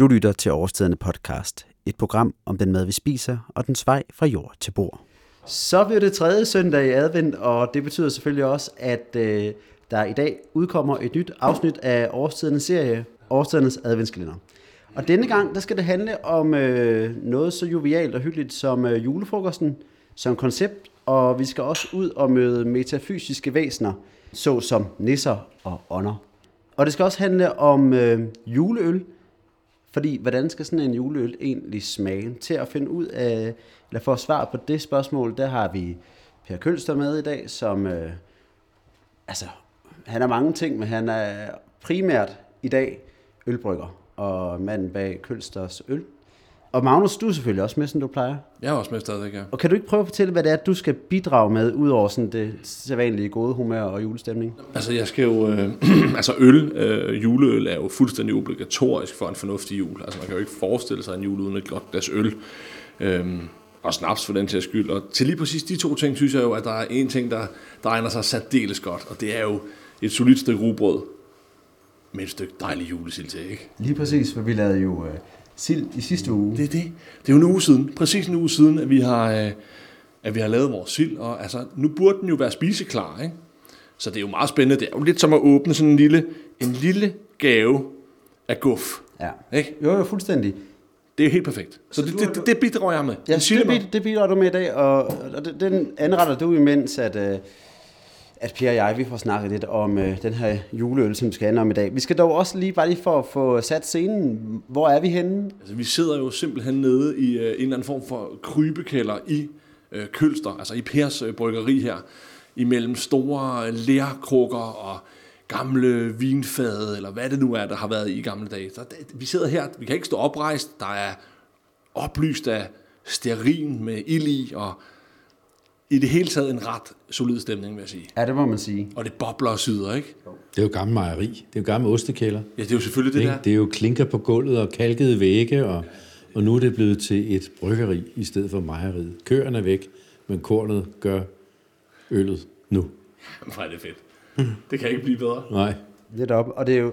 Du lytter til Overstedende podcast, et program om den mad, vi spiser, og den vej fra jord til bord. Så bliver det tredje søndag i advent, og det betyder selvfølgelig også, at øh, der i dag udkommer et nyt afsnit af Årstidernes serie, Overstedernes adventskalender. Og denne gang, der skal det handle om øh, noget så jovialt og hyggeligt som øh, julefrokosten, som koncept, og vi skal også ud og møde metafysiske væsener, såsom nisser og ånder. Og det skal også handle om øh, juleøl, fordi hvordan skal sådan en juleøl egentlig smage? Til at finde ud af, eller få svar på det spørgsmål, der har vi Per Kølster med i dag, som, øh, altså, han er mange ting, men han er primært i dag ølbrygger og manden bag Kølsters øl. Og Magnus, du er selvfølgelig også med, som du plejer. Jeg er også med stadigvæk, ja. Og kan du ikke prøve at fortælle, hvad det er, du skal bidrage med, ud over sådan det sædvanlige gode humør og julestemning? Altså, jeg skal jo... Øh, altså, øl, øh, juleøl er jo fuldstændig obligatorisk for en fornuftig jul. Altså, man kan jo ikke forestille sig en jul uden et godt glas øl. Øhm, og snaps for den til skyld. Og til lige præcis de to ting, synes jeg jo, at der er en ting, der, der egner sig særdeles godt. Og det er jo et solidt stykke rugbrød med et stykke dejlig julesild til, ikke? Lige præcis, for vi lavede jo øh, sild i sidste uge. Det er det. Det er jo en uge siden, præcis en uge siden, at vi har, øh, at vi har lavet vores sild. Og altså, nu burde den jo være spiseklar, ikke? Så det er jo meget spændende. Det er jo lidt som at åbne sådan en lille, en lille gave af guf. Ja. Ikke? Jo, jo, fuldstændig. Det er helt perfekt. Så det, det, det, det bidrager jeg med. Ja, det, bid- det bidrager du med i dag, og, og det- den anretter du imens, at, øh, at Pierre og jeg, vi får snakket lidt om øh, den her juleøl, som vi skal handle om i dag. Vi skal dog også lige, bare lige for at få sat scenen, hvor er vi henne? Altså, vi sidder jo simpelthen nede i øh, en eller anden form for krybekælder i øh, Kølster, altså i Pers øh, bryggeri her, imellem store lærkrukker og gamle vinfade, eller hvad det nu er, der har været i gamle dage. Så det, vi sidder her, vi kan ikke stå oprejst, der er oplyst af stearin med ild i, og i det hele taget en ret solid stemning, vil jeg sige. Ja, det må man sige. Og det bobler og syder, ikke? Det er jo gammel mejeri. Det er jo gammel ostekælder. Ja, det er jo selvfølgelig det Ikke? der. Det er jo klinker på gulvet og kalkede vægge, og, og nu er det blevet til et bryggeri i stedet for mejeriet. Køerne er væk, men kornet gør øllet nu. Er det fedt. Det kan ikke blive bedre. Nej. Lidt op. Og det er jo,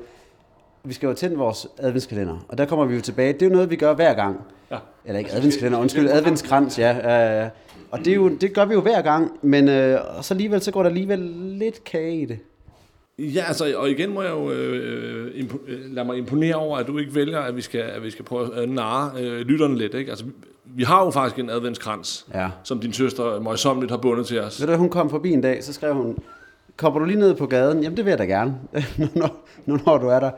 vi skal jo tænde vores adventskalender, og der kommer vi jo tilbage. Det er jo noget, vi gør hver gang. Ja. Eller ikke adventskalender, undskyld, adventskrans, ja. Øh, og det, er jo, det gør vi jo hver gang, men øh, og så alligevel, så går der alligevel lidt kage i det. Ja, altså, og igen må jeg jo øh, impo- øh, lade mig imponere over, at du ikke vælger, at vi skal, at vi skal prøve at narre øh, lytterne lidt. Ikke? Altså, vi, har jo faktisk en adventskrans, Ja. som din søster møjsommeligt har bundet til os. Ved du, hun kom forbi en dag, så skrev hun, kommer du lige ned på gaden? Jamen, det vil jeg da gerne, nu, når, nu når du er der.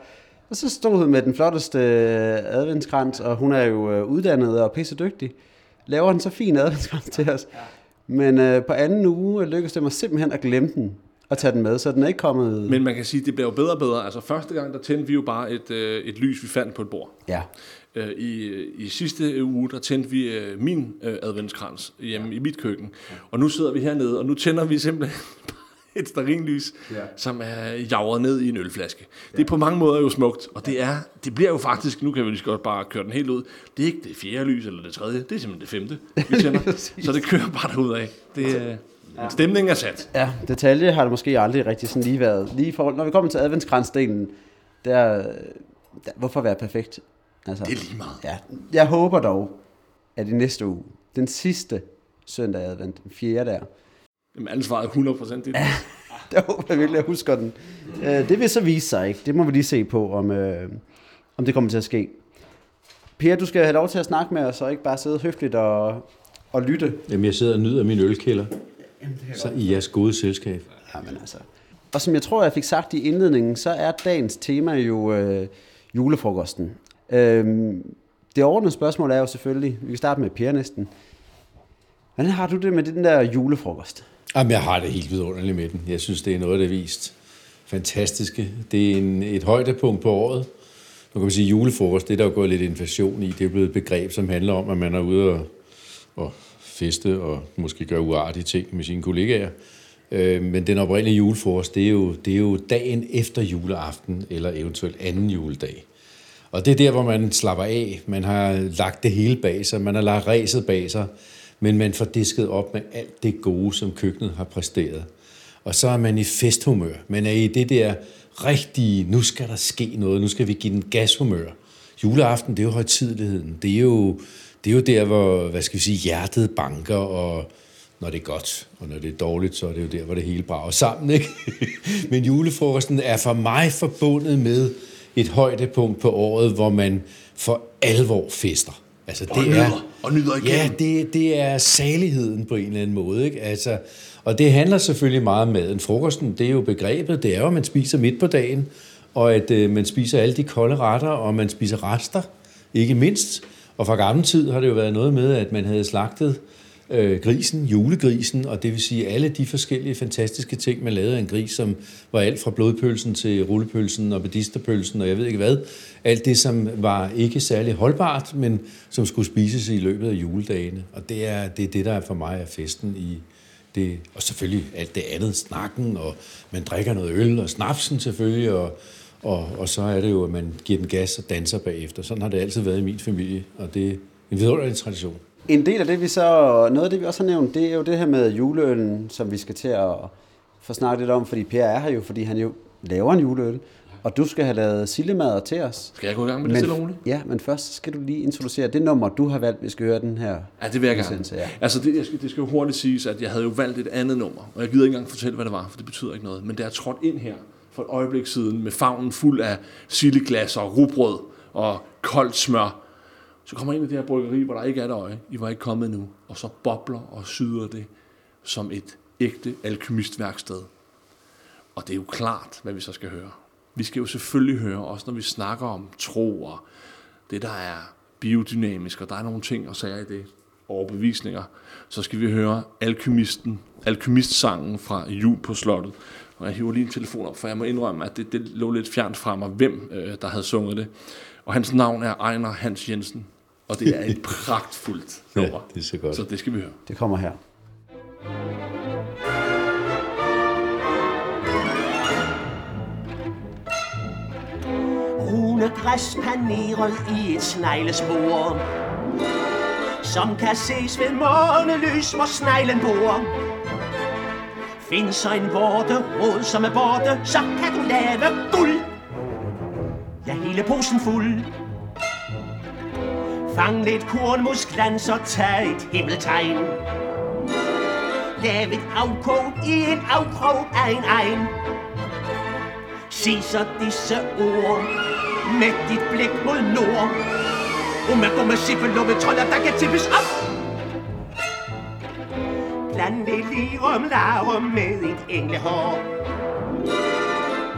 Og så stod hun med den flotteste øh, adventskrans, og hun er jo øh, uddannet og pisse dygtig. Laver en så fin adventskrans til os. Men øh, på anden uge lykkedes det mig simpelthen at glemme den og tage den med, så den er ikke kommet... Men man kan sige, at det bliver jo bedre og bedre. Altså første gang, der tændte vi jo bare et, øh, et lys, vi fandt på et bord. Ja, Øh, I, I sidste uge, der tændte vi øh, min øh, adventskrans hjemme ja. i mit køkken. Og nu sidder vi hernede, og nu tænder vi simpelthen et sterinlys, ja. som er javret ned i en ølflaske. Ja. Det er på mange måder jo smukt, og det er, det bliver jo faktisk, nu kan vi lige godt bare køre den helt ud, det er ikke det fjerde lys eller det tredje, det er simpelthen det femte, vi tænder. så det kører bare derud af. Det, øh, ja. Stemningen er sat. ja, detalje har det måske aldrig rigtig sådan lige været. Lige forhold, når vi kommer til adventskransdelen, der, der, hvorfor være perfekt? Altså, Det er lige meget. Ja, jeg håber dog, at i næste uge, den sidste søndag i advent, den fjerde der, Jamen, ansvaret er 100% dit. der håber jeg virkelig, at jeg husker den. Øh, det vil så vise sig, ikke? Det må vi lige se på, om, øh, om det kommer til at ske. Per, du skal have lov til at snakke med os, og ikke bare sidde høfligt og, og lytte. Jamen, jeg sidder og nyder min ølkælder. Så i jeres gode selskab. Jamen altså. Og som jeg tror, jeg fik sagt i indledningen, så er dagens tema jo øh, julefrokosten. Øhm, det overordnede spørgsmål er jo selvfølgelig, vi kan starte med Per næsten. Hvordan har du det med den der julefrokost? Jamen, jeg har det helt vidunderligt med den. Jeg synes, det er noget, der er vist fantastiske. Det er en, et højdepunkt på året. Nu kan man sige, julefrokost, det er der jo gået lidt inflation i. Det er blevet et begreb, som handler om, at man er ude og, og feste og måske gøre uartige ting med sine kollegaer. Øh, Men den oprindelige julefrokost, det er, jo, det er jo dagen efter juleaften, eller eventuelt anden juledag. Og det er der, hvor man slapper af. Man har lagt det hele bag sig. Man har lagt ræset bag sig. Men man får disket op med alt det gode, som køkkenet har præsteret. Og så er man i festhumør. Man er i det der rigtige, nu skal der ske noget. Nu skal vi give den gashumør. juleaften, det er jo højtideligheden. Det er jo, det er jo der, hvor, hvad skal vi sige, hjertet banker, og når det er godt, og når det er dårligt, så er det jo der, hvor det hele brager sammen, ikke? Men julefrokosten er for mig forbundet med et højdepunkt på året, hvor man for alvor fester. Altså, det og nyder, er, og nyder igen. Ja, det, det er saligheden på en eller anden måde. Ikke? Altså, og det handler selvfølgelig meget om maden. Frokosten, det er jo begrebet, det er jo, at man spiser midt på dagen, og at øh, man spiser alle de kolde retter, og man spiser rester, ikke mindst. Og fra gammel tid har det jo været noget med, at man havde slagtet øh, øh, grisen, julegrisen, og det vil sige alle de forskellige fantastiske ting, man lavede af en gris, som var alt fra blodpølsen til rullepølsen og bedisterpølsen, og jeg ved ikke hvad. Alt det, som var ikke særlig holdbart, men som skulle spises i løbet af juledagene. Og det er det, er det der for mig er festen i det. Og selvfølgelig alt det andet, snakken, og man drikker noget øl, og snapsen selvfølgelig, og, og, og så er det jo, at man giver den gas og danser bagefter. Sådan har det altid været i min familie, og det er en vidunderlig tradition. En del af det, vi så, noget af det, vi også har nævnt, det er jo det her med juleølen, som vi skal til at få snakket lidt om, fordi Per er her jo, fordi han jo laver en juleøl, og du skal have lavet sillemad til os. Skal jeg gå i gang med det stille Ja, men først skal du lige introducere det nummer, du har valgt, vi skal høre den her. Ja, det vil jeg gerne. Ja. Altså, det, jeg skal, det skal jo hurtigt siges, at jeg havde jo valgt et andet nummer, og jeg gider ikke engang fortælle, hvad det var, for det betyder ikke noget. Men det er trådt ind her for et øjeblik siden med favnen fuld af silleglas og rugbrød og koldt smør, så kommer jeg ind i det her bryggeri, hvor der ikke er et øje. I var ikke kommet nu. Og så bobler og syder det som et ægte alkymistværksted. Og det er jo klart, hvad vi så skal høre. Vi skal jo selvfølgelig høre, også når vi snakker om tro og det, der er biodynamisk, og der er nogle ting og sager i det, overbevisninger, så skal vi høre alkymisten, alkymistsangen fra Jul på slottet. Og jeg hiver lige en telefon op, for jeg må indrømme, at det, det lå lidt fjernt fra mig, hvem øh, der havde sunget det. Og hans navn er Ejner Hans Jensen og det er et pragtfuldt nummer. Ja, det er så godt. Så det skal vi høre. Det kommer her. græs paneret i et sneglespor Som kan ses ved månelys, hvor sneglen bor Find så en vorte, råd som er borte, så kan du lave guld Ja, hele posen fuld Fang lidt kornmusklans og tag et himmeltegn. Lav et afkog i en afkrog af en egen. Sig så disse ord med dit blik mod nord. Og med sippe med troller, der kan tippes op. Bland det lirum larum med et englehår.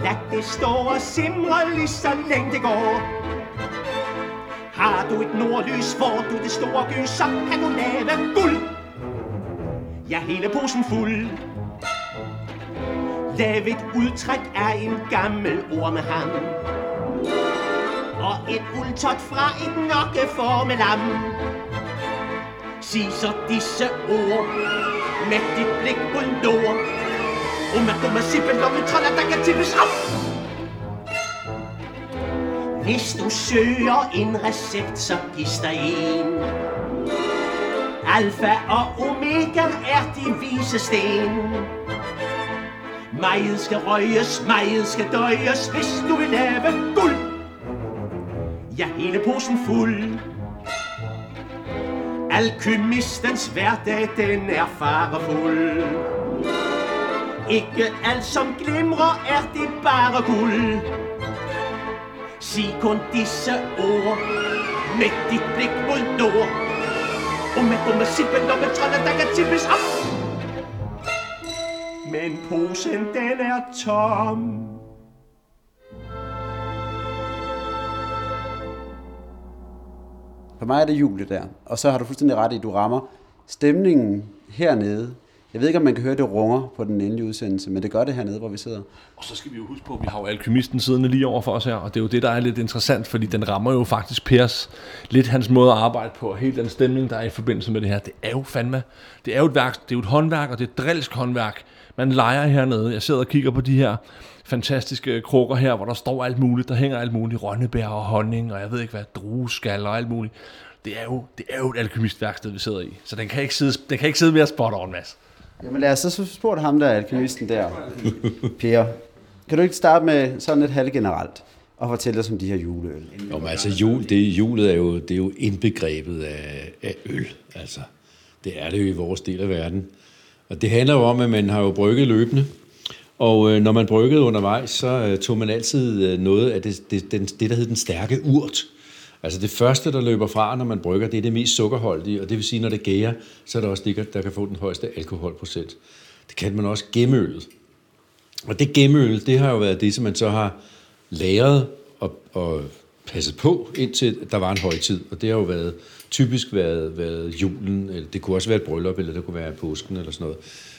Lad det stå og simre lige så længe det går. Har du et nordlys, får du det store gys, så kan du lave guld. Ja, hele posen fuld. Lav et udtræk af en gammel ormeham. Og et uldtot fra et nokkeformet lam. Sig så disse ord med dit blik mod nord. Og med dumme sippen, lomme troller, der kan tippes op. Hvis du søger en recept, så gives der en. Alfa og omega er de vise sten. Meget skal røges, meget skal døjes, hvis du vil lave guld. Ja, hele posen fuld. Alkymistens hverdag, den er farefuld. Ikke alt som glimrer, er det bare guld. Sig kun disse ord Med dit blik mod nord. Og med dumme sippen og med trolde, der kan tippes op. Men posen den er tom. For mig er det jule der. Og så har du fuldstændig ret i, at du rammer stemningen hernede jeg ved ikke, om man kan høre det runger på den endelige udsendelse, men det gør det hernede, hvor vi sidder. Og så skal vi jo huske på, at vi har jo alkymisten siddende lige over for os her, og det er jo det, der er lidt interessant, fordi den rammer jo faktisk Pers lidt hans måde at arbejde på, og hele den stemning, der er i forbindelse med det her. Det er jo fandme, det er jo et værk, det er jo et håndværk, og det er et drilsk håndværk. Man leger hernede. Jeg sidder og kigger på de her fantastiske krukker her, hvor der står alt muligt. Der hænger alt muligt, rønnebær og honning, og jeg ved ikke hvad, drueskal og alt muligt. Det er jo, det er jo et alkymistværksted, vi sidder i. Så den kan ikke sidde, den kan ikke sidde mere spot on, Mads. Jamen lad os så spørge ham der, alkemisten der, Per. Kan du ikke starte med sådan lidt halvgenerelt? og fortælle os om de her juleøl. Jo, men altså jul, det, julet er jo, det er jo indbegrebet af, af øl. Altså, det er det jo i vores del af verden. Og det handler jo om, at man har jo brygget løbende. Og øh, når man bryggede undervejs, så øh, tog man altid øh, noget af det, det, den, det, der hed den stærke urt. Altså det første, der løber fra, når man brygger, det er det mest sukkerholdige, og det vil sige, når det gærer, så er der også det, der kan få den højeste alkoholprocent. Det kan man også gemmeølet. Og det gemmeøl, det har jo været det, som man så har lagret og, og passet på, indtil der var en højtid. Og det har jo været, typisk været, været julen, eller det kunne også være et bryllup, eller det kunne være påsken eller sådan noget.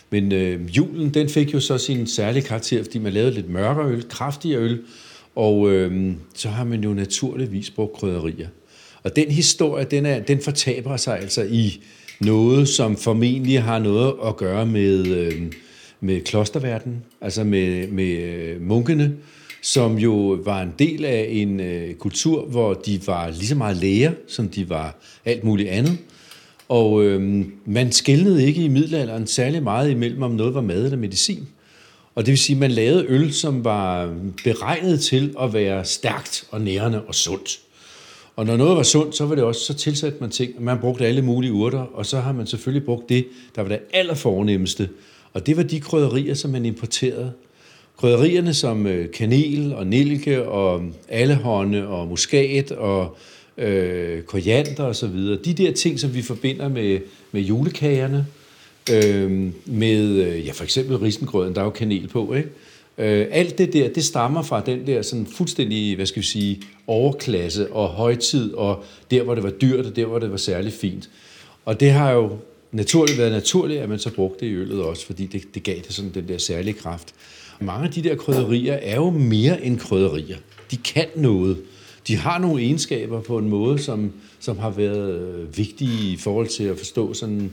Men øh, julen, den fik jo så sin særlige karakter, fordi man lavede lidt mørkere øl, kraftigere øl, og øh, så har man jo naturligvis brugt krydderier. Og den historie, den, er, den fortaber sig altså i noget, som formentlig har noget at gøre med, øh, med klosterverdenen, altså med, med øh, munkene, som jo var en del af en øh, kultur, hvor de var lige så meget læger, som de var alt muligt andet. Og øh, man skældnede ikke i middelalderen særlig meget imellem, om noget var mad eller medicin. Og det vil sige, at man lavede øl, som var beregnet til at være stærkt og nærende og sundt. Og når noget var sundt, så var det også, så tilsatte man ting. Man brugte alle mulige urter, og så har man selvfølgelig brugt det, der var det allerfornemmeste. Og det var de krydderier, som man importerede. Krydderierne som øh, kanel og nilke og allehånde og muskat og øh, koriander og så videre. De der ting, som vi forbinder med, med julekagerne, Øhm, øh, med ja, for eksempel risengrøden, der er jo kanel på, ikke? Øh, alt det der, det stammer fra den der sådan fuldstændig, hvad skal vi sige, overklasse og højtid, og der, hvor det var dyrt, og der, hvor det var særlig fint. Og det har jo naturligt været naturligt, at man så brugte det i øllet også, fordi det, det gav det sådan den der særlige kraft. Mange af de der krydderier er jo mere end krydderier. De kan noget. De har nogle egenskaber på en måde, som, som har været øh, vigtige i forhold til at forstå sådan,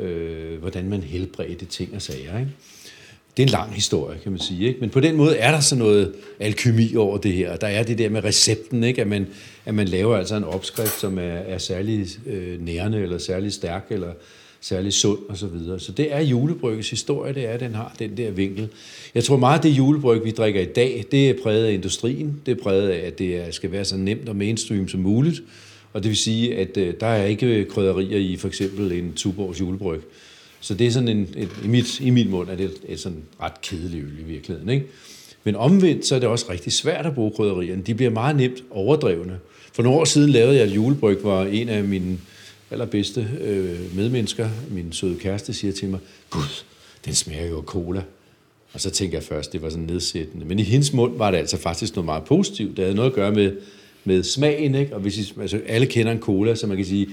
øh, hvordan man helbreder ting og sager. Ikke? Det er en lang historie, kan man sige. Ikke? Men på den måde er der så noget alkymi over det her. Der er det der med recepten, ikke? At, man, at man laver altså en opskrift, som er, er særlig øh, nærende, eller særlig stærk, eller særlig sund og så videre. Så det er julebryggets historie, det er, at den har den der vinkel. Jeg tror meget, det julebryg, vi drikker i dag, det er præget af industrien. Det er præget af, at det skal være så nemt og mainstream som muligt. Og det vil sige, at øh, der er ikke krydderier i for eksempel en Tuborgs julebryg. Så det er sådan en, et, i, mit, i min mund er det et, et sådan ret kedeligt øl i virkeligheden. Ikke? Men omvendt, så er det også rigtig svært at bruge krydderierne. De bliver meget nemt overdrevne. For nogle år siden lavede jeg et julebryg, hvor en af mine allerbedste øh, medmennesker, min søde kæreste, siger til mig, Gud, den smager jo af cola. Og så tænker jeg først, det var sådan nedsættende. Men i hendes mund var det altså faktisk noget meget positivt. Det havde noget at gøre med, med smagen, ikke? Og hvis I, altså, alle kender en cola, så man kan sige,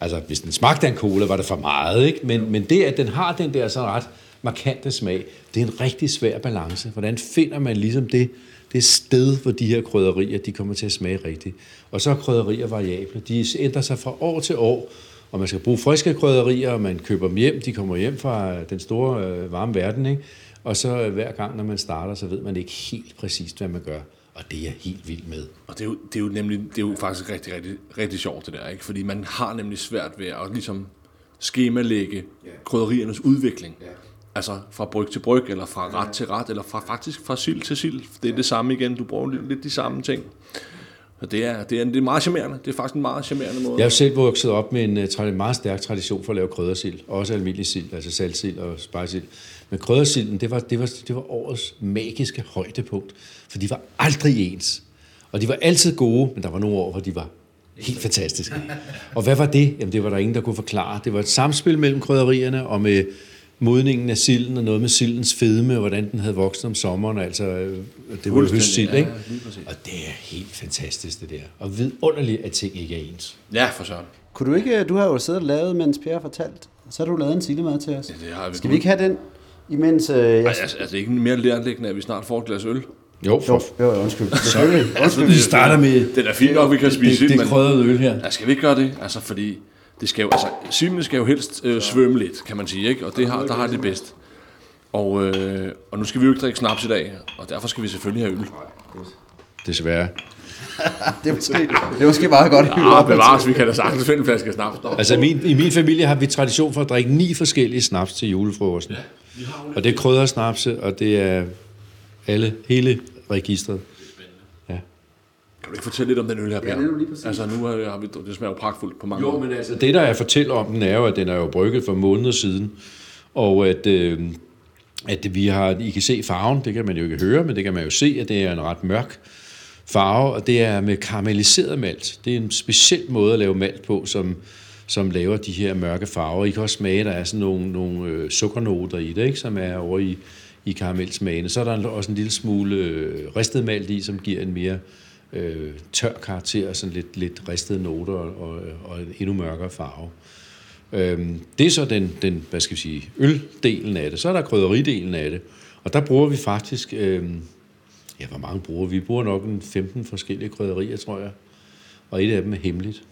altså hvis den smagte af en cola, var det for meget, ikke? Men, men det, at den har den der sådan ret markante smag, det er en rigtig svær balance. Hvordan finder man ligesom det, det sted, hvor de her krydderier, de kommer til at smage rigtigt. Og så er krydderier variable. De ændrer sig fra år til år, og man skal bruge friske krydderier, og man køber dem hjem. De kommer hjem fra den store øh, varme verden, ikke? Og så øh, hver gang, når man starter, så ved man ikke helt præcist, hvad man gør. Og det er jeg helt vild med. Og det er jo, det er jo nemlig, det er jo faktisk rigtig, rigtig, rigtig sjovt det der, ikke? Fordi man har nemlig svært ved at ligesom skemalægge krydderiernes udvikling. Yeah. Altså fra bryg til bryg, eller fra ret til ret, eller fra faktisk fra sild til sild. Det er det samme igen, du bruger lidt de samme ting. Og det er, det, er, det er meget charmerende. Det er faktisk en meget charmerende måde. Jeg har selv vokset op med en, øh, en meget stærk tradition for at lave kryddersild. Også almindelig sild, altså saltsild og spejsild. Men kryddersilden, det var, det, var, det var årets magiske højdepunkt. For de var aldrig ens. Og de var altid gode, men der var nogle år, hvor de var helt fantastiske. Og hvad var det? Jamen, det var der ingen, der kunne forklare. Det var et samspil mellem krydderierne og med modningen af silden og noget med sildens fedme, og hvordan den havde vokset om sommeren, altså øh, det var høstsild, ikke? Og det er helt fantastisk, det der. Og vidunderligt, at ting ikke er ens. Ja, for søren. Kunne du ikke, du har jo siddet og lavet, mens Per har fortalt, så har du lavet en sillemad til os. Ja, det har vi. Skal vi ikke have den, imens... Øh, jeg... Ej, altså, altså, ikke mere lærlæggende, at vi snart får et glas øl. Jo, for... jo, jo, undskyld. Selvfølgelig. undskyld. Vi starter med... Det er fint nok, vi kan spise det, det, det krødede øl her. Ja, skal vi ikke gøre det? Altså, fordi det skal jo, altså, simene skal jo helst øh, svømme lidt, kan man sige, ikke? Og det har, der har det bedst. Og, øh, og nu skal vi jo ikke drikke snaps i dag, og derfor skal vi selvfølgelig have øl. Desværre. det, er måske, det er måske meget godt. Ja, bevares, vi kan da sagtens finde en flaske snaps. Altså min, i min familie har vi tradition for at drikke ni forskellige snaps til julefrokosten. Ja, og det er snapse, og det er alle, hele registret. Kan du ikke fortælle lidt om den øl her, Per? Ja, det er jo lige præcis. Altså, nu har, har vi, det smager jo pragtfuldt på mange Jo, måder. men altså, det der er fortæller om den er jo, at den er jo brygget for måneder siden, og at, øh, at vi har, I kan se farven, det kan man jo ikke høre, men det kan man jo se, at det er en ret mørk farve, og det er med karamelliseret malt. Det er en speciel måde at lave malt på, som, som laver de her mørke farver. I kan også smage, der er sådan nogle, nogle øh, sukkernoter i det, ikke, som er over i, i karamelsmagene. Så er der også en lille smule øh, ristet malt i, som giver en mere øh, tør karakter, sådan lidt, lidt ristede noter og, og, en endnu mørkere farve. Øhm, det er så den, den, hvad skal vi sige, øldelen af det. Så er der krydderidelen af det. Og der bruger vi faktisk, øh, ja, hvor mange bruger vi? Vi bruger nok en 15 forskellige krydderier, tror jeg. Og et af dem er hemmeligt.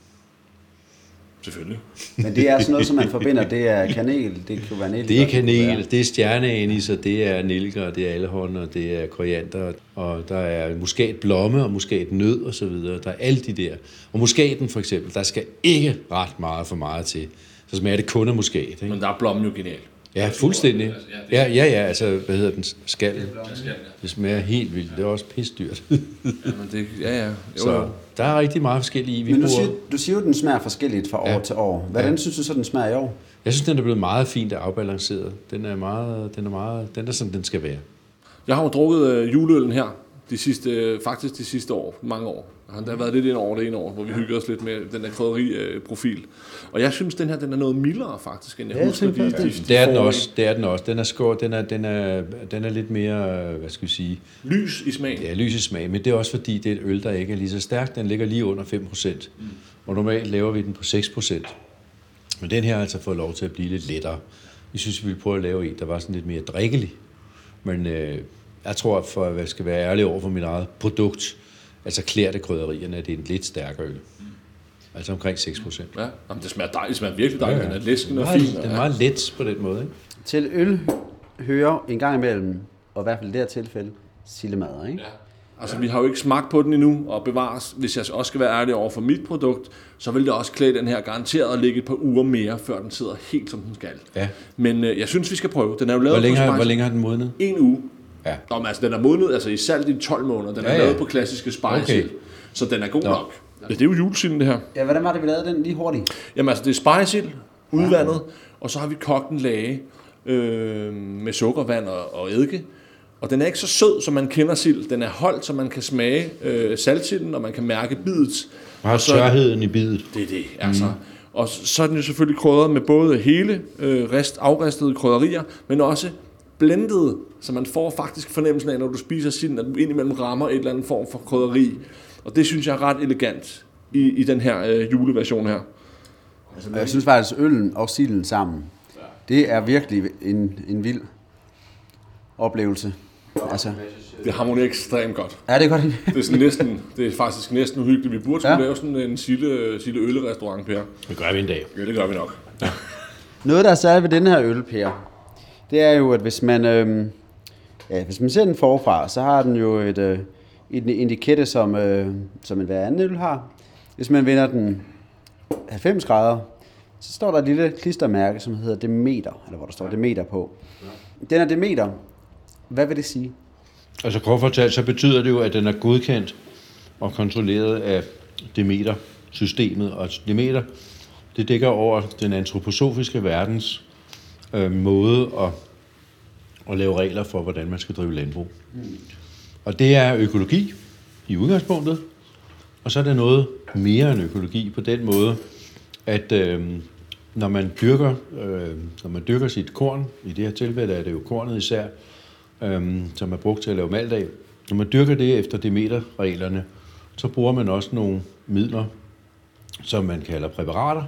Selvfølgelig. Men det er sådan noget, som man forbinder. Det er kanel, det kan være Det er kanel, det er stjerneanis, og det er nilker, og det er alhånd, og det er koriander, og der er muskatblomme og muskatnød og så videre. Der er alle de der. Og muskaten for eksempel, der skal ikke ret meget for meget til. Så smager det kun af muskat. Ikke? Men der er blommen jo genial. Ja, fuldstændig. Ja, ja, ja, altså, hvad hedder den? Skal. Det smager helt vildt. Det er også pisdyrt. Jamen, det, ja, ja. Jo, Så jo. Der er rigtig meget forskellige i. Vi Men du bruger, siger, du siger jo, at den smager forskelligt fra år Ja. til år. Hvordan Ja. synes du så, den smager i år? jeg synes, den er blevet meget fint afbalanceret. Den er meget, den er meget, den er som den skal være. Jeg har jo drukket øh, juleøllen her, de sidste, øh, faktisk de sidste år, mange år. Der har været lidt ind over det ene år, hvor vi hygger os lidt med den der krydderi-profil. Og jeg synes, den her den er noget mildere faktisk, end jeg Ja, husker de, de, det. de Det er den også. Det er den også. Den er skår, den er, den er, den er lidt mere, hvad skal vi sige, Lys i smagen. ja, lys i smag, men det er også fordi, det er et øl, der ikke er lige så stærk. Den ligger lige under 5%. Mm. Og normalt laver vi den på 6%. Men den her har altså fået lov til at blive lidt lettere. Vi synes, vi ville prøve at lave en, der var sådan lidt mere drikkelig. Men øh, jeg tror, for at jeg skal være ærlig over for mit eget produkt, altså klæder det krydderierne, at det er en lidt stærkere øl. Altså omkring 6%. Ja, Jamen, det smager dejligt. Det smager virkelig dejligt. Den er læskende og er fin. meget- Den er ja. meget let på den måde, ikke? Til øl hører en gang imellem, og i hvert fald i det her tilfælde, sildemad, ikke? Ja. Altså, vi har jo ikke smagt på den endnu, og bevares, hvis jeg også skal være ærlig over for mit produkt, så vil det også klæde den her garanteret at ligge et par uger mere, før den sidder helt som den skal. Ja. Men øh, jeg synes, vi skal prøve. Den er jo lavet Hvor længe, på har, hvor længe har den modnet? En uge. Ja. Nå, men altså, den er modnet altså, i salt i 12 måneder. Den er Ja, ja, ja. lavet på klassiske spice. Okay. Så den er god Nå. nok. Ja, det er jo julesilden, det her. Ja, hvordan var det, vi lavede den lige hurtigt? Jamen altså, det er spejsild, udvandet, og så har vi kogt en lage øh, med sukkervand og, og eddike. Og den er ikke så sød, som man kender sild. Den er holdt, så man kan smage øh, saltsilden, og man kan mærke bidet. Har Og så- tørheden i bidet. Det er det, altså. Mm. Og så er den jo selvfølgelig krydret med både hele øh, rest, afristede krydderier, men også blendet, så man får faktisk fornemmelsen af, når du spiser silden, at du indimellem rammer et eller andet form for krydderi. Og det synes jeg er ret elegant i, i den her øh, juleversion her. Altså, jeg synes faktisk, at øllen og silden sammen, det er virkelig en, en vild oplevelse. Altså, Det harmonerer ekstremt godt. er det godt? Det er, sådan næsten, det er faktisk næsten uhyggeligt. Vi burde skulle Ja. lave sådan en sille, sille øllerestaurant, Per. Det gør vi en dag. Ja, det gør vi nok. Noget, der er særligt ved den her øl, Per, det er jo, at hvis man, øh, ja, hvis man ser den forfra, så har den jo et, øh, en etikette, som, øh, som en hver anden øl har. Hvis man vender den 90 grader, så står der et lille klistermærke, som hedder Demeter, eller hvor der står Demeter på. Den er Demeter. Hvad vil det sige? Altså kort fortalt, så betyder det jo, at den er godkendt og kontrolleret af Demeter-systemet. Og Demeter, det dækker over den antroposofiske verdens øh, måde at, at lave regler for, hvordan man skal drive landbrug. Og det er økologi i udgangspunktet, og så er det noget mere end økologi på den måde, at øh, når man dyrker, øh, når man dyrker sit korn, i det her tilfælde er det jo kornet især, øh, som er brugt til at lave malt af. Når man dyrker det efter Demeter-reglerne, så bruger man også nogle midler, som man kalder præparater,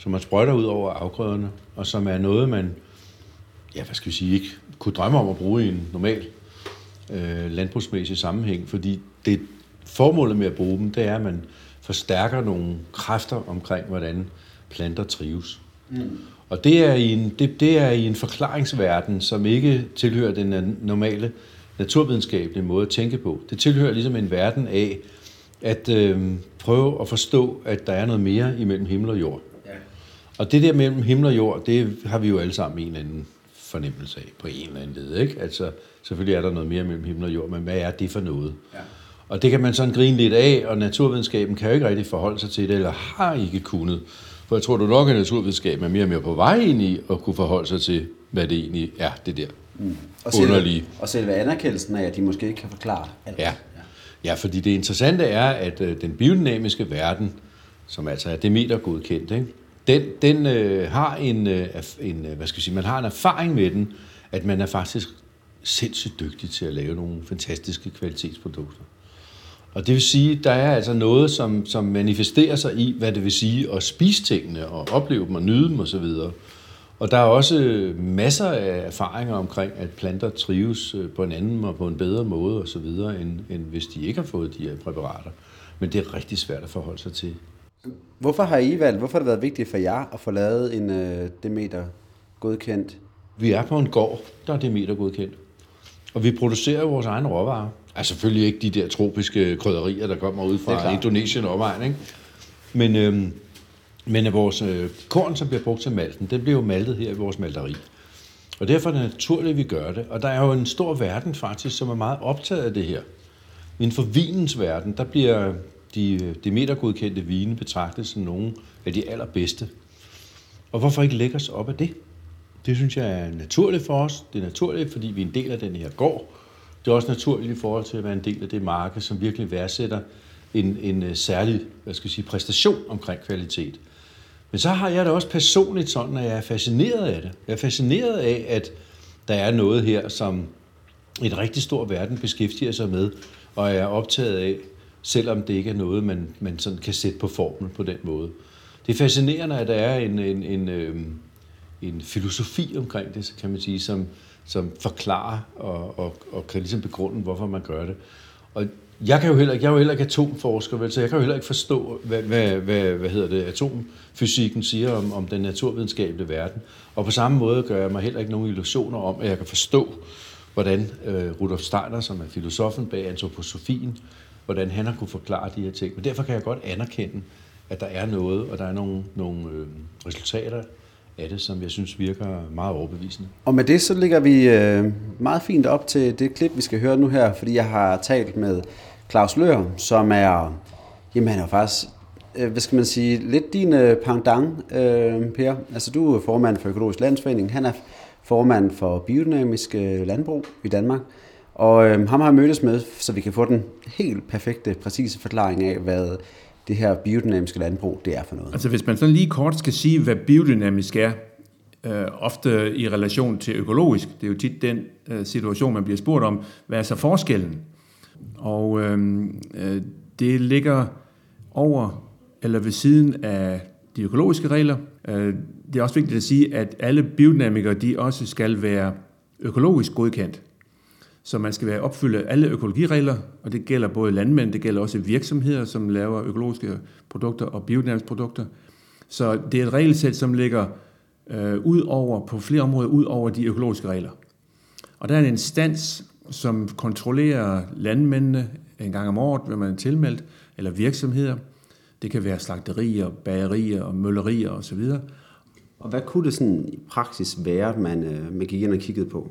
som man sprøjter ud over afgrøderne, og som er noget, man, ja, hvad skal vi sige, ikke kunne drømme om at bruge i en normal øh, landbrugsmæssig sammenhæng, fordi det formålet med at bruge dem, det er, at man forstærker nogle kræfter omkring, hvordan planter trives. Mm. Og det er, i en, det, det er i en forklaringsverden, som ikke tilhører den normale naturvidenskabelige måde at tænke på. Det tilhører ligesom en verden af at øh, prøve at forstå, at der er noget mere imellem himmel og jord. Og det der mellem himmel og jord, det har vi jo alle sammen en eller anden fornemmelse af på en eller anden led. Ikke? Altså, selvfølgelig er der noget mere mellem himmel og jord, men hvad er det for noget? Ja. Og det kan man sådan grine lidt af, og naturvidenskaben kan jo ikke rigtig forholde sig til det, eller har ikke kunnet. For jeg tror du nok, at naturvidenskaben er mere og mere på vej ind i at kunne forholde sig til, hvad det egentlig er, det der mm. og selve, underlige. Og selve anerkendelsen af, at de måske ikke kan forklare alt. Ja. ja, fordi det interessante er, at øh, den biodynamiske verden, som altså er Demeter godkendt, ikke? Den, den øh, har en, øh, en, øh, hvad skal jeg sige, man har en erfaring med den, at man er faktisk sindssygt dygtig til at lave nogle fantastiske kvalitetsprodukter. Og det vil sige, der er altså noget, som, som manifesterer sig i, hvad det vil sige at spise tingene og opleve dem og nyde dem osv. Og der er også masser af erfaringer omkring, at planter trives øh, på en anden og på en bedre måde osv., end, end hvis de ikke har fået de her præparater. Men det er rigtig svært at forholde sig til. Hvorfor har I valgt, hvorfor har det været vigtigt for jer at få lavet en uh, Demeter godkendt? Vi er på en gård, der er Demeter godkendt. Og vi producerer vores egen råvarer. Altså selvfølgelig ikke de der tropiske krydderier, der kommer ud fra Indonesien og omegn, ikke? Men, øhm, men vores øh, korn, som bliver brugt til malten, det bliver jo maltet her i vores malteri. Og derfor er det naturligt, at vi gør det. Og der er jo en stor verden faktisk, som er meget optaget af det her. Inden for vinens verden, der bliver de øh, Demeter-godkendte vine betragtes som nogle af de allerbedste. Og hvorfor ikke lægge os op af det? Det synes jeg er naturligt for os. Det er naturligt, fordi vi er en del af den her gård. Det er også naturligt i forhold til at være en del af det marked, som virkelig værdsætter en, en øh, særlig hvad skal jeg sige, præstation omkring kvalitet. Men så har jeg det også personligt sådan, at jeg er fascineret af det. Jeg er fascineret af, at der er noget her, som et rigtig stor verden beskæftiger sig med, og er optaget af, selvom det ikke er noget, man, man sådan kan sætte på formel på den måde. Det er fascinerende, at der er en, en, en, øh, en filosofi omkring det, kan man sige, som, som forklarer og, og, og kan ligesom begrunde, hvorfor man gør det. Og jeg kan jo heller, jeg er jo heller ikke atomforsker, vel, så jeg kan jo heller ikke forstå, hvad, hvad, hvad, hvad hedder det, atomfysikken siger om, om den naturvidenskabelige verden. Og på samme måde gør jeg mig heller ikke nogen illusioner om, at jeg kan forstå, hvordan øh, Rudolf Steiner, som er filosofen bag antroposofien, hvordan han har kunne forklare de her ting. Men derfor kan jeg godt anerkende, at der er noget, og der er nogle, nogle øh, resultater af det, som jeg synes virker meget overbevisende. Og med det så ligger vi øh, meget fint op til det klip, vi skal høre nu her, fordi jeg har talt med Claus Lør, som er, jamen han er faktisk, øh, hvad skal man sige, lidt din øh, pendant, øh, Per. Altså du er formand for Økologisk Landsforening, han er formand for biodynamisk øh, landbrug i Danmark. Og øh, ham har jeg mødtes med, så vi kan få den helt perfekte, præcise forklaring af, hvad det her biodynamiske landbrug, det er for noget. Altså hvis man sådan lige kort skal sige, hvad biodynamisk er, øh, ofte i relation til økologisk, det er jo tit den øh, situation, man bliver spurgt om, hvad er så forskellen? Og øh, øh, det ligger over eller ved siden af de økologiske regler. Øh, det er også vigtigt at sige, at alle biodynamikere, de også skal være økologisk godkendt. Så man skal være opfylde alle økologiregler, og det gælder både landmænd, det gælder også virksomheder, som laver økologiske produkter og biodynamiske produkter. Så det er et regelsæt, som ligger øh, ud over, på flere områder ud over de økologiske regler. Og der er en instans, som kontrollerer landmændene en gang om året, hvad man er tilmeldt, eller virksomheder. Det kan være slagterier, bagerier og møllerier osv. Og hvad kunne det sådan i praksis være, man, øh, man gik ind og kiggede på?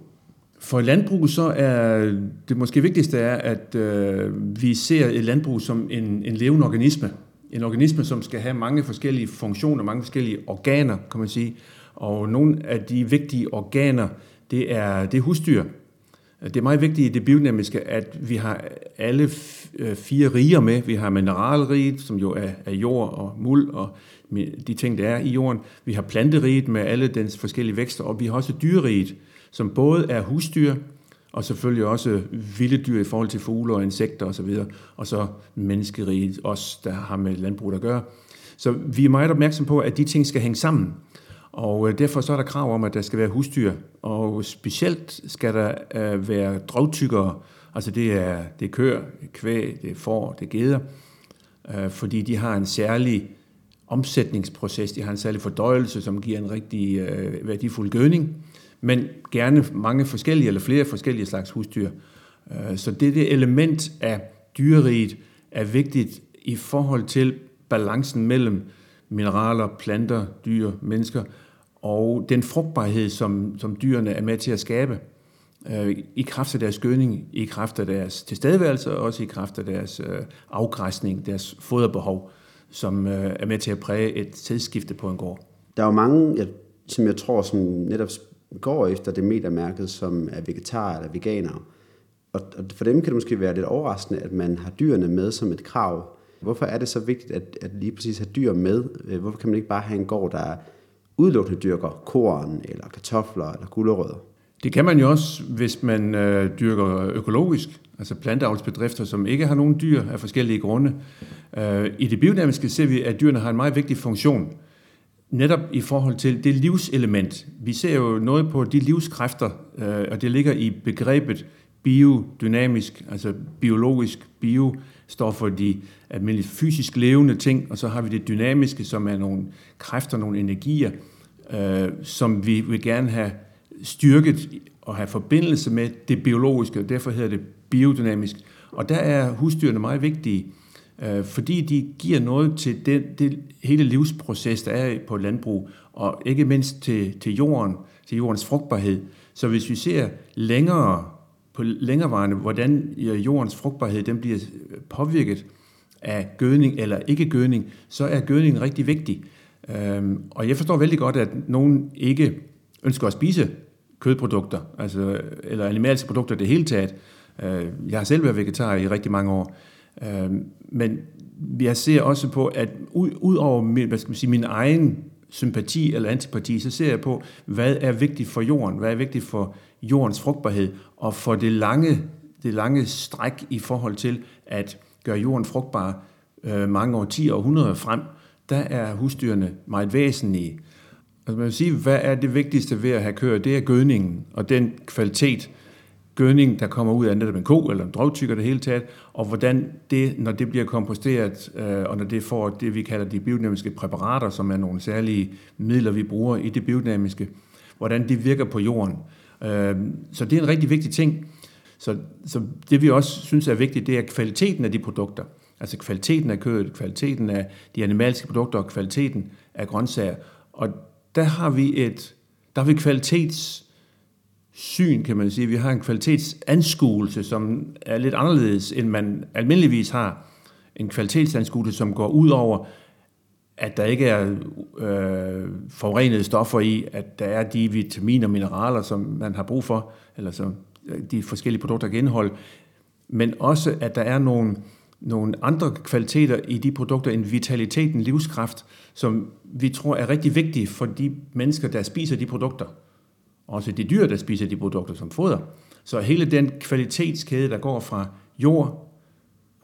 For landbrug så er det måske vigtigste er, at øh, vi ser et landbrug som en, en levende organisme. En organisme, som skal have mange forskellige funktioner, mange forskellige organer, kan man sige. Og nogle af de vigtige organer, det er, det er husdyr. Det er meget vigtigt i det biodynamiske, at vi har alle øh, fire riger med. Vi har mineralriget, som jo er, er jord og muld og de ting, der er i jorden. Vi har planteriget med alle dens forskellige vækster, og vi har også dyreriget, som både er husdyr, og selvfølgelig også vilde dyr i forhold til fugle og insekter osv., og, og så menneskeriget, os der har med landbrug at gøre. Så vi er meget opmærksom på, at de ting skal hænge sammen. Og øh, derfor så er der krav om, at der skal være husdyr. Og specielt skal der øh, være dragtykkere, altså det er, det er køer, det er kvæg, det er får, det er geder, øh, fordi de har en særlig omsætningsproces, de har en særlig fordøjelse, som giver en rigtig værdifuld gødning men gerne mange forskellige eller flere forskellige slags husdyr. Øh, så det, det element af dyreriet er vigtigt i forhold til balancen mellem mineraler, planter, dyr, mennesker og den frugtbarhed, som, som dyrene er med til at skabe. øh, i kraft af deres gødning, i kraft af deres tilstedeværelse, og også i kraft af deres øh, afgræsning, deres foderbehov, som øh, er med til at præge et tidsskifte på en gård. Der er jo mange, jeg, som jeg tror, som netop går efter det metermærket, som er vegetar eller veganer. Og, og for dem kan det måske være lidt overraskende, at man har dyrene med som et krav. Hvorfor er det så vigtigt at, at lige præcis have dyr med? Øh, hvorfor kan man ikke bare have en gård, der udelukkende dyrker korn, eller kartofler, eller gulerødder? Det kan man jo også, hvis man øh, dyrker økologisk, altså planteavlsbedrifter, som ikke har nogen dyr af forskellige grunde. Øh, I det biodynamiske ser vi, at dyrene har en meget vigtig funktion, netop i forhold til det livselement. Vi ser jo noget på de livskræfter, øh, og det ligger i begrebet biodynamisk, altså biologisk. Bio står for de almindelige fysisk levende ting, og så har vi det dynamiske, som er nogle kræfter, nogle energier, øh, som vi vil gerne have styrket og have forbindelse med det biologiske, og derfor hedder det biodynamisk. Og der er husdyrene meget vigtige, øh, fordi de giver noget til den, det hele livsproces, der er på landbrug, og ikke mindst til, til jorden, til jordens frugtbarhed. Så hvis vi ser længere på længerevarende, hvordan jordens frugtbarhed den bliver øh, påvirket af gødning eller ikke gødning, så er gødningen rigtig vigtig. Øhm, og jeg forstår vældig godt, at nogen ikke ønsker at spise kødprodukter, altså, eller animalske produkter det hele taget. Øh, jeg har selv været vegetar i rigtig mange år. Øh, men jeg ser også på, at ud over min, hvad skal man sige, min egen sympati eller antipati, så ser jeg på, hvad er vigtigt for jorden, hvad er vigtigt for jordens frugtbarhed, og for det lange, det lange stræk i forhold til at gøre jorden frugtbar øh, mange år, 10 og 100 frem, der er husdyrene meget væsentlige. Altså man vil sige, hvad er det vigtigste ved at have køer? Det er gødningen og den kvalitet, gødning, der kommer ud af netop en ko eller en drøvtykker det hele taget, og hvordan det, når det bliver komposteret, øh, og når det får det, vi kalder de biodynamiske præparater, som er nogle særlige midler, vi bruger i det biodynamiske, hvordan det virker på jorden. Øh, så det er en rigtig vigtig ting. Så, så det vi også synes er vigtigt, det er kvaliteten af de produkter. Altså kvaliteten af kødet, kvaliteten af de animalske produkter og kvaliteten af grøntsager. Og der har vi et der har vi syn, kan man sige. Vi har en kvalitetsanskuelse, som er lidt anderledes, end man almindeligvis har. En kvalitetsanskuelse, som går ud over, at der ikke er øh, forurenede stoffer i, at der er de vitaminer og mineraler, som man har brug for, eller som øh, de forskellige produkter kan indeholde, men også, at der er nogle, nogle andre kvaliteter i de produkter, end vitaliteten, livskraft, som vi tror er rigtig vigtige for de mennesker, der spiser de produkter. Også de dyr, der spiser de produkter som foder. Så hele den kvalitetskæde, der går fra jord,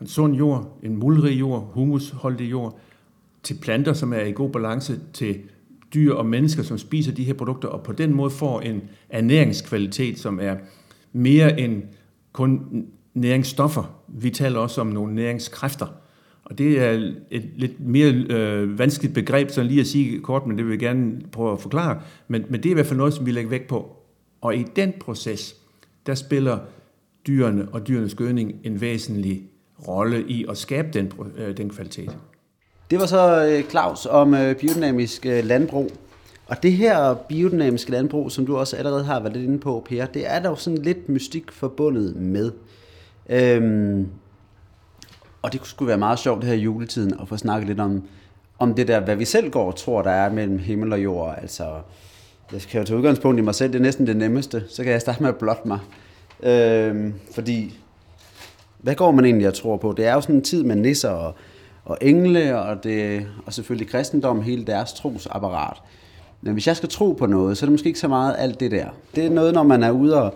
en sund jord, en muldrig jord, humusholdig jord, til planter, som er i god balance, til dyr og mennesker, som spiser de her produkter, og på den måde får en ernæringskvalitet, som er mere end kun næringsstoffer. Vi taler også om nogle næringskræfter. Og det er et lidt mere øh, vanskeligt begreb, så lige at sige kort, men det vil jeg gerne prøve at forklare. Men, men det er i hvert fald noget, som vi lægger vægt på. Og i den proces, der spiller dyrene og dyrenes gødning en væsentlig rolle i at skabe den, øh, den kvalitet. Det var så øh, Claus om øh, biodynamisk øh, landbrug. Og det her biodynamiske landbrug, som du også allerede har været lidt inde på, Per, det er der jo sådan lidt mystik forbundet med. Øhm, og det skulle være meget sjovt det her i juletiden at få snakket lidt om, om det der, hvad vi selv går og tror, der er mellem himmel og jord. Altså, jeg skal jo tage udgangspunkt i mig selv, det er næsten det nemmeste. Så kan jeg starte med at blotte mig. Øhm, fordi, hvad går man egentlig og tror på? Det er jo sådan en tid med nisser og, og engle, og, det, og selvfølgelig kristendom, hele deres trosapparat. Men hvis jeg skal tro på noget, så er det måske ikke så meget alt det der. Det er noget, når man er ude og,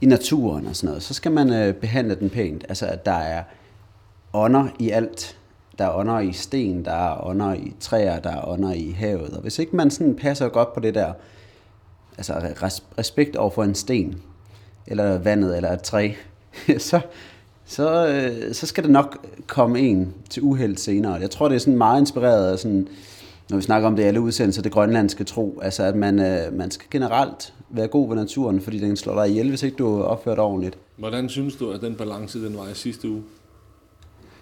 i naturen og sådan noget, så skal man øh, behandle den pænt. Altså, at der er ånder i alt. Der er ånder i sten, der er ånder i træer, der er ånder i havet. Og hvis ikke man sådan passer godt på det der, altså respekt over for en sten, eller vandet, eller et træ, så, så, øh, så skal det nok komme en til uheld senere. Jeg tror, det er sådan meget inspireret af sådan, når vi snakker om det alle udsendelser, det grønlandske tro, altså at man, øh, man skal generelt være god ved naturen, fordi den slår dig ihjel, hvis ikke du opfører dig ordentligt. Hvordan synes du, at den balance, den var i sidste uge?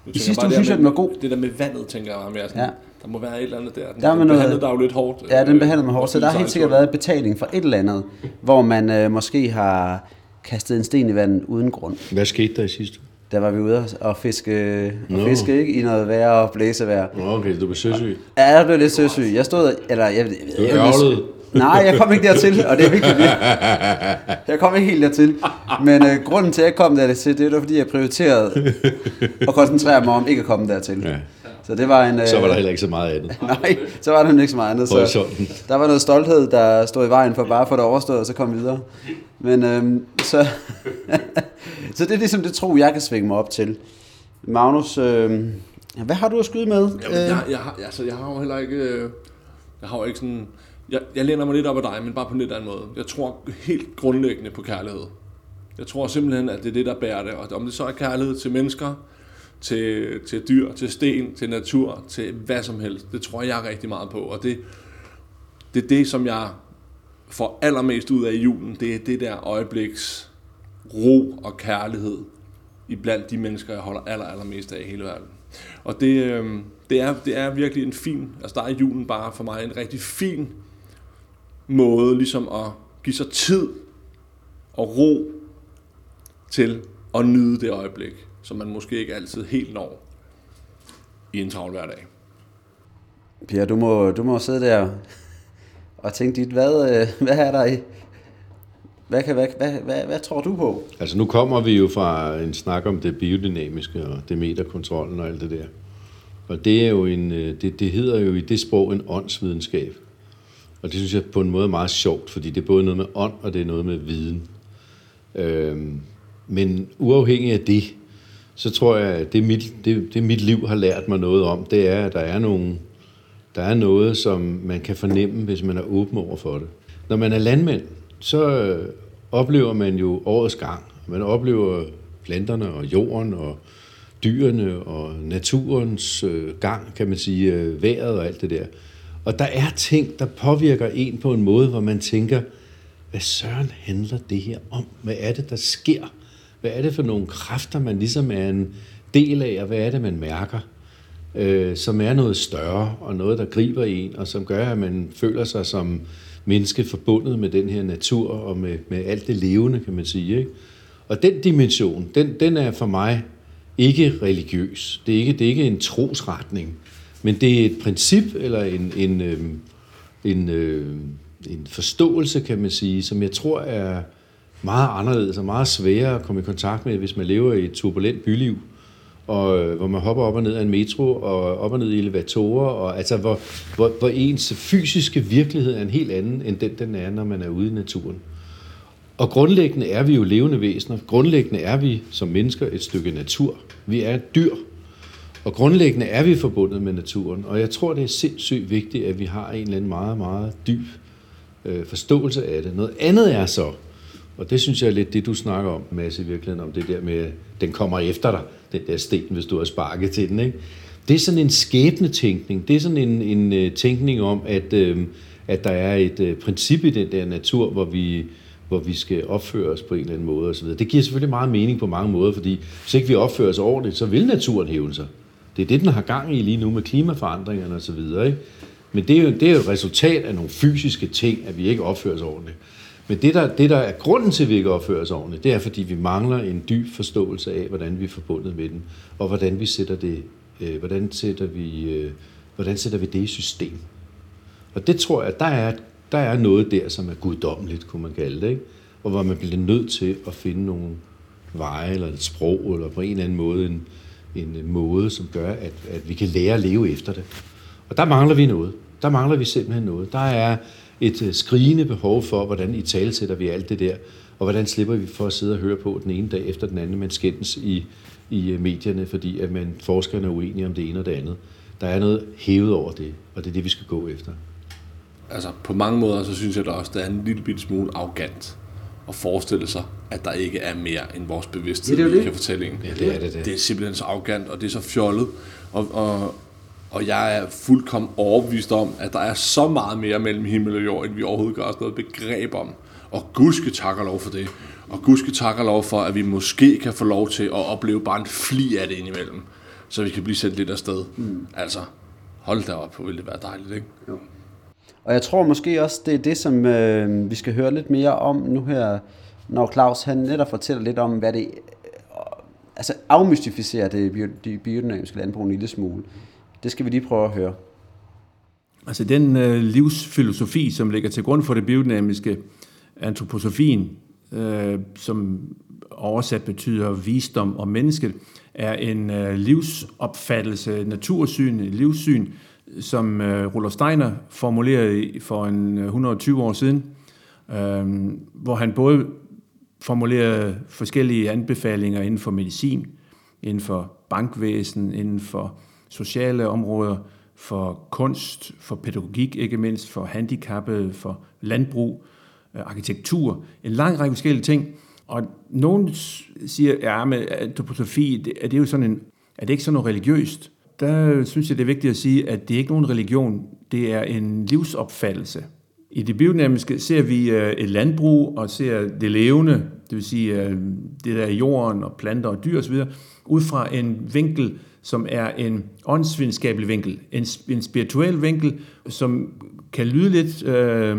I sidste uge synes jeg, den var god. Det der med vandet, tænker jeg mere sådan, ja. der må være et eller andet der. Den, der den noget, behandlede dig jo lidt hårdt. Ja, den behandlede mig hårdt, så der har helt sikkert været betaling for et eller andet, hvor man øh, måske har kastede en sten i vandet uden grund. Hvad skete der i sidste Der var vi ude og fiske, og fiske ikke, i noget vejr og blæsevejr. Nå, okay, du blev søsyg. Ja, jeg blev lidt søsyg. Jeg stod, eller jeg, jeg, Du jeg, ærgerlede. Nej, jeg kom ikke dertil, og det er vigtigt. Jeg kom ikke helt dertil. Men øh, grunden til, at jeg kom dertil, det var, fordi jeg prioriterede at koncentrere mig om ikke at komme dertil. Ja. Så det var en... Øh, Så var der heller ikke så meget andet. Nej, så var der ikke så meget andet. Så der var noget stolthed, der stod i vejen for bare at få det overstået, og så komme videre. Men øhm, så, så det er ligesom det tro, jeg kan svinge mig op til. Magnus, øhm, hvad har du at skyde med? Jamen, jeg, jeg, har, altså, jeg har jo heller ikke... øh, Jeg har jo ikke sådan... Jeg, jeg læner mig lidt op af dig, men bare på en lidt anden måde. Jeg tror helt grundlæggende på kærlighed. Jeg tror simpelthen, at det er det, der bærer det. Og om det så er kærlighed til mennesker, til, til dyr, til sten, til natur, til hvad som helst, det tror jeg rigtig meget på. Og det, det er det, som jeg får allermest ud af i julen. Det er det der øjebliks ro og kærlighed i blandt de mennesker, jeg holder aller, allermest af i hele verden. Og det, øh, det, er, det er virkelig en fin, altså der er julen bare for mig en rigtig fin måde ligesom at give sig tid og ro til at nyde det øjeblik, som man måske ikke altid helt når i en travl hverdag. Pia, du må, du må sidde der og tænke dit, hvad, øh, hvad er der i? Hvad, kan, hvad, hvad, hvad, hvad tror du på? Altså nu kommer vi jo fra en snak om det biodynamiske og det meterkontrollen og alt det der. Og det er jo en, øh, det, det hedder jo i det sprog en åndsvidenskab. Og det synes jeg på en måde er meget sjovt, fordi det er både noget med ånd, og det er noget med viden. Øhm, men uafhængig af det, så tror jeg, at det mit, det, det mit liv har lært mig noget om, det er, at der er, nogle, der er noget, som man kan fornemme, hvis man er åben over for det. Når man er landmand, så øh, oplever man jo årets gang. Man oplever planterne og jorden og dyrene og naturens øh, gang, kan man sige, øh, vejret og alt det der. Og der er ting, der påvirker en på en måde, hvor man tænker, hvad søren handler det her om? Hvad er det, der sker? Hvad er det for nogle kræfter, man ligesom er en del af, og hvad er det, man mærker? Øh, som er noget større, og noget, der griber en, og som gør, at man føler sig som menneske forbundet med den her natur, og med, med alt det levende, kan man sige. Ikke? Og den dimension, den, den er for mig ikke religiøs. Det er ikke, det er ikke en trosretning, men det er et princip, eller en, en, øh, en, øh, en forståelse, kan man sige, som jeg tror er meget anderledes og meget sværere at komme i kontakt med, hvis man lever i et turbulent byliv, og øh, hvor man hopper op og ned af en metro, og op og ned i elevatorer, og altså hvor, hvor, hvor ens fysiske virkelighed er en helt anden, end den, den er, når man er ude i naturen. Og grundlæggende er vi jo levende væsener. Grundlæggende er vi som mennesker et stykke natur. Vi er dyr. Og grundlæggende er vi forbundet med naturen. Og jeg tror, det er sindssygt vigtigt, at vi har en eller anden meget, meget dyb øh, forståelse af det. Noget andet er så, og det synes jeg er lidt det, du snakker om, Mads, i virkeligheden, om det der med, at den kommer efter dig, den der sten, hvis du har sparket til den. Ikke? Det er sådan en skæbnetænkning. Det er sådan en, en øh, tænkning om, at, øh, at der er et øh, princip i den der natur, hvor vi, hvor vi skal opføre os på en eller anden måde osv. Det giver selvfølgelig meget mening på mange måder, fordi hvis ikke vi opfører os ordentligt, så vil naturen hæve sig. Det er det, den har gang i lige nu med klimaforandringerne osv. Ikke? Men det er, jo, det er jo et resultat af nogle fysiske ting, at vi ikke opfører os ordentligt. Men det der, det, der er grunden til, at vi ikke opfører os ordentligt, det er, fordi vi mangler en dyb forståelse af, hvordan vi er forbundet med den, og hvordan vi sætter det, øh, hvordan sætter vi, øh, hvordan sætter vi det i system. Og det tror jeg, der er, der er noget der, som er guddommeligt, kunne man kalde det, ikke? og hvor man bliver nødt til at finde nogle veje, eller et sprog, eller på en eller anden måde en, en øh, måde, som gør, at, at vi kan lære at leve efter det. Og der mangler vi noget. Der mangler vi simpelthen noget. Der er et øh, skrigende behov for, hvordan i tale sætter vi alt det der, og hvordan slipper vi for at sidde og høre på den ene dag efter den anden, man skændes i, i øh, medierne, fordi at man forskerne er uenige om det ene og det andet. Der er noget hævet over det, og det er det, vi skal gå efter. Altså på mange måder, så synes jeg da også, det er en lille bitte smule arrogant at forestille sig, at der ikke er mere end vores bevidsthed, Ja, det er jo vi det. kan fortælle en. Ja, det er det, det. Det er simpelthen så arrogant, og det er så fjollet. Og, og, og jeg er fuldkommen overbevist om, at der er så meget mere mellem himmel og jord, end vi overhovedet gør os noget begreb om. Og gudske takker lov for det. Og gudske takker lov for, at vi måske kan få lov til at opleve bare en fli af det indimellem. Så vi kan blive sendt lidt afsted. Mm. Altså, hold da op, hvor ville det være dejligt, ikke? Og jeg tror måske også, det er det, som øh, vi skal høre lidt mere om nu her når Claus han netop fortæller lidt om, hvad det øh, altså afmystificerer det, det biodynamiske landbrug en lille smule. Det skal vi lige prøve at høre. Altså den øh, livsfilosofi, som ligger til grund for det biodynamiske, antroposofien, øh, som oversat betyder visdom og mennesket, er en øh, livsopfattelse, natursyn, livssyn, som øh, Rudolf Steiner formulerede for en øh, 120 år siden, øh, hvor han både formulerede forskellige anbefalinger inden for medicin, inden for bankvæsen, inden for sociale områder, for kunst, for pædagogik ikke mindst, for handicappede, for landbrug, øh, arkitektur, en lang række forskellige ting. Og nogen siger, ja, men øh, antroposofi, er det jo sådan en, er det ikke sådan noget religiøst? Der synes jeg, det er vigtigt at sige, at det er ikke nogen religion, det er en livsopfattelse. I det biodynamiske ser vi øh, et landbrug og ser det levende, det vil sige øh, det der jorden og planter og dyr osv., ud fra en vinkel, som er en åndsvidenskabelig vinkel, en, en spirituel vinkel, som kan lyde lidt, øh,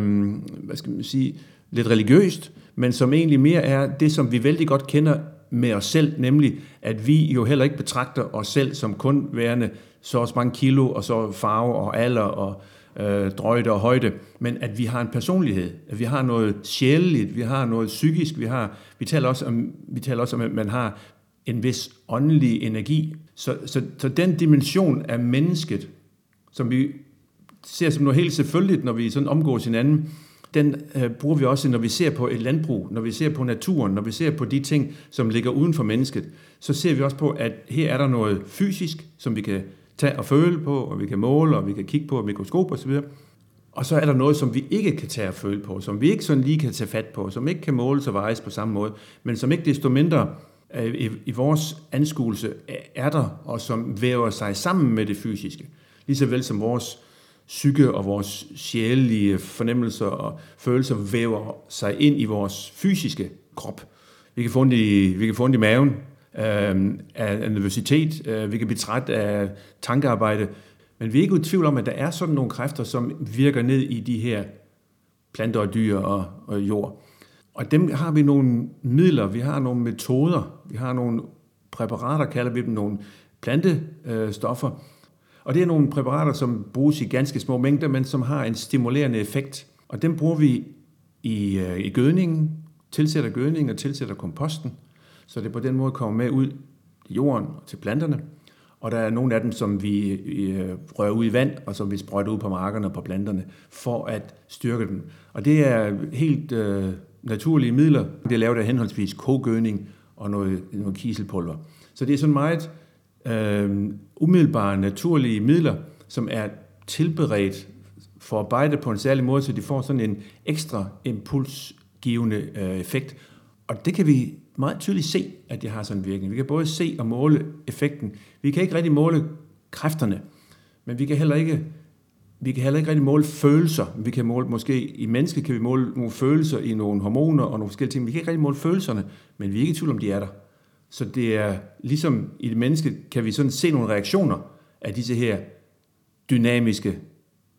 hvad skal man sige, lidt religiøst, men som egentlig mere er det, som vi vældig godt kender med os selv, nemlig at vi jo heller ikke betragter os selv som kun værende så også mange kilo, og så farve og alder og øh, drøjde og højde, men at vi har en personlighed, at vi har noget sjæleligt, vi har noget psykisk, vi har, vi taler også om, vi taler også om at man har en vis åndelig energi. Så, så, så den dimension af mennesket, som vi ser som noget helt selvfølgeligt, når vi sådan omgås hinanden, den øh, bruger vi også, når vi ser på et landbrug, når vi ser på naturen, når vi ser på de ting, som ligger uden for mennesket, så ser vi også på, at her er der noget fysisk, som vi kan tage og føle på, og vi kan måle, og vi kan kigge på mikroskop osv. Og så er der noget, som vi ikke kan tage og føle på, som vi ikke sådan lige kan tage fat på, som ikke kan måles og vejes på samme måde, men som ikke desto mindre øh, i, i vores anskuelse er der, og som væver sig sammen med det fysiske. Lige så vel som vores psyke og vores sjælelige fornemmelser og følelser væver sig ind i vores fysiske krop. Vi kan få ondt i, vi kan få ondt i maven, øh, af nervøsitet, øh, vi kan blive træt af tankearbejde, men vi er ikke i tvivl om, at der er sådan nogle kræfter, som virker ned i de her planter og dyr og, og jord. Og dem har vi nogle midler, vi har nogle metoder, vi har nogle præparater, kalder vi dem, nogle plantestoffer. Og det er nogle præparater, som bruges i ganske små mængder, men som har en stimulerende effekt. Og dem bruger vi i, øh, i gødningen, tilsætter gødningen og tilsætter komposten så det på den måde kommer med ud i jorden og til planterne. Og der er nogle af dem, som vi øh, rører ud i vand, og som vi sprøjter ud på markerne og på planterne, for at styrke dem. Og det er helt øh, naturlige midler. Det er lavet af henholdsvis kogødning og noget, noget kiselpulver. Så det er sådan meget øh, umiddelbare, naturlige midler, som er tilberedt for på en særlig måde, så de får sådan en ekstra impulsgivende øh, effekt. Og det kan vi meget tydeligt se, at det har sådan en virkning. Vi kan både se og måle effekten. Vi kan ikke rigtig måle kræfterne, men vi kan heller ikke vi kan heller ikke rigtig måle følelser. Vi kan måle, måske i mennesket kan vi måle nogle følelser i nogle hormoner og nogle forskellige ting. Vi kan ikke rigtig måle følelserne, men vi er ikke i tvivl om, de er der. Så det er ligesom i det menneske, kan vi sådan se nogle reaktioner af disse her dynamiske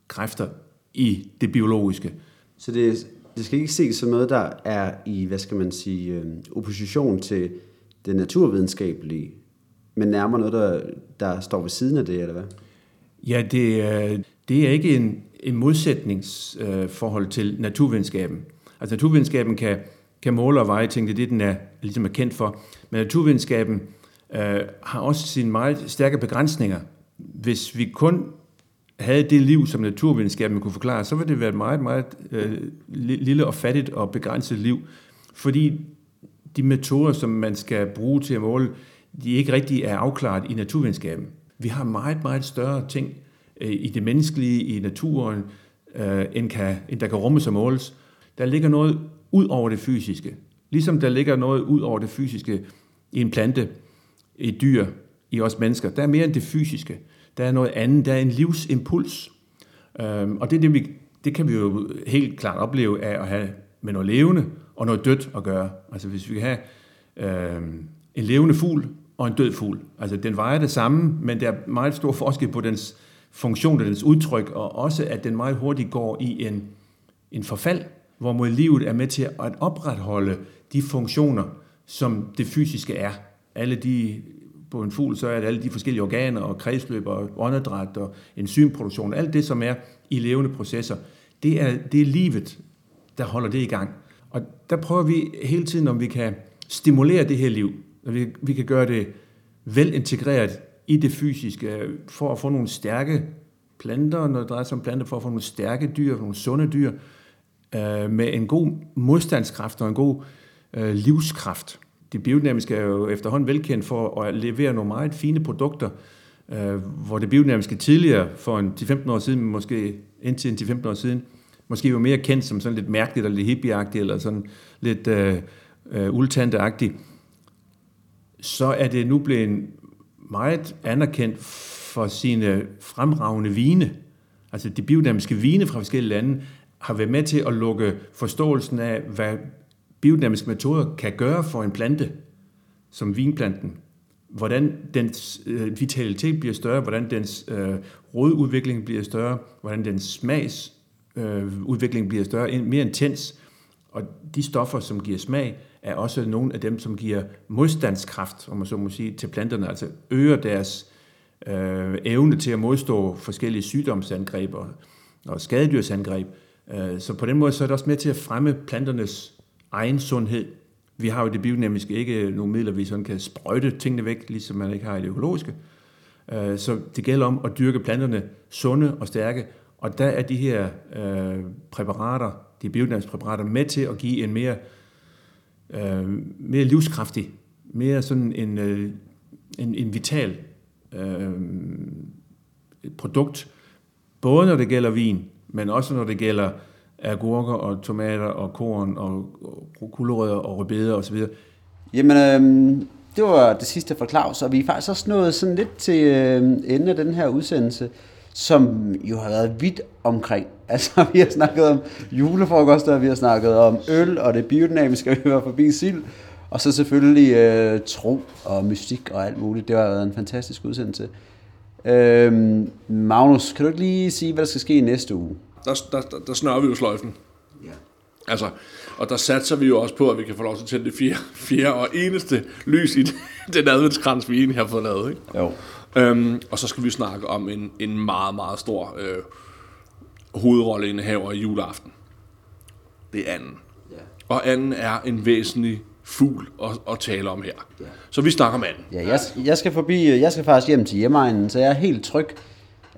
kræfter i det biologiske. Så det, det skal ikke ses som noget, der er i, hvad skal man sige, øh, opposition til det naturvidenskabelige, men nærmere noget, der, der står ved siden af det, eller hvad? Ja, det er, det er ikke en, en modsætningsforhold øh, til naturvidenskaben. Altså naturvidenskaben kan, kan måle og veje ting, det er det, den er, ligesom er kendt for. Men naturvidenskaben øh, har også sine meget stærke begrænsninger. Hvis vi kun havde det liv, som naturvidenskaben kunne forklare, så ville det være et meget, meget øh, lille og fattigt og begrænset liv. Fordi de metoder, som man skal bruge til at måle, de ikke rigtig er afklaret i naturvidenskaben. Vi har meget, meget større ting øh, i det menneskelige, i naturen, øh, end, kan, end der kan rummes og måles. Der ligger noget ud over det fysiske. Ligesom der ligger noget ud over det fysiske i en plante, i et dyr, i os mennesker. Der er mere end det fysiske. Der er noget andet. Der er en livsimpuls. Øhm, og det, er det, vi, det kan vi jo helt klart opleve af at have med noget levende og noget dødt at gøre. Altså hvis vi kan have øhm, en levende fugl og en død fugl. Altså den vejer det samme, men der er meget stor forskel på dens funktion og dens udtryk, og også at den meget hurtigt går i en, en forfald, hvor mod livet er med til at opretholde de funktioner, som det fysiske er. Alle de, på en fugl, så er det alle de forskellige organer og kredsløb og åndedræt og enzymproduktion, alt det, som er i levende processer, det er, det er livet, der holder det i gang. Og der prøver vi hele tiden, om vi kan stimulere det her liv, og vi, vi kan gøre det vel integreret i det fysiske, for at få nogle stærke planter, når det drejer sig om planter, for at få nogle stærke dyr, nogle sunde dyr, øh, med en god modstandskraft og en god øh, livskraft. Det biodynamiske er jo efterhånden velkendt for at levere nogle meget fine produkter, øh, hvor det biodynamiske tidligere, for en 10-15 år siden, måske indtil en 10-15 år siden, måske var mere kendt som sådan lidt mærkeligt, eller lidt hippieagtigt, eller sådan lidt øh, øh, ultanteagtigt, så er det nu blevet meget anerkendt for sine fremragende vine. Altså de biodynamiske vine fra forskellige lande har været med til at lukke forståelsen af, hvad biodynamiske metoder kan gøre for en plante, som vinplanten. Hvordan dens øh, vitalitet bliver større, hvordan dens øh, rodudvikling bliver større, hvordan dens smagsudvikling øh, bliver større, mere intens. Og de stoffer, som giver smag, er også nogle af dem, som giver modstandskraft, om man så må sige, til planterne, altså øger deres øh, evne til at modstå forskellige sygdomsangreb og, og skadedyrsangreb. Øh, så på den måde så er det også med til at fremme planternes egen sundhed. Vi har jo det biodynamiske ikke nogle midler, vi sådan kan sprøjte tingene væk, ligesom man ikke har i det økologiske. Øh, så det gælder om at dyrke planterne sunde og stærke, og der er de her øh, præparater, de biodynamiske præparater, med til at give en mere, øh, mere livskraftig, mere sådan en, øh, en, en vital øh, produkt, både når det gælder vin, men også når det gælder agurker og tomater og korn og, og gulerødder og rødbeder osv. Jamen, øh, det var det sidste fra Claus, og vi er faktisk også nået sådan lidt til øh, enden af den her udsendelse, som jo har været vidt omkring. Altså, vi har snakket om julefrokoster, vi har snakket om øl og det biodynamiske, vi var forbi sild, og så selvfølgelig øh, tro og mystik og alt muligt. Det har været en fantastisk udsendelse. Øh, Magnus, kan du ikke lige sige, hvad der skal ske i næste uge? Der, der, der, der snører vi jo sløjfen. Ja. Altså, og der satser vi jo også på, at vi kan få lov til at tænde det fjerde, fjerde og eneste lys i den adventskrans, vi egentlig har fået lavet. Ikke? Jo. Øhm, og så skal vi snakke om en, en meget, meget stor øh, hovedrolleindehaver i juleaften. Det er anden. Ja. Og anden er en væsentlig fugl at, at tale om her. Ja. Så vi snakker om anden. Ja, jeg, jeg skal forbi, jeg skal faktisk hjem til hjemmeegnen, så jeg er helt tryg.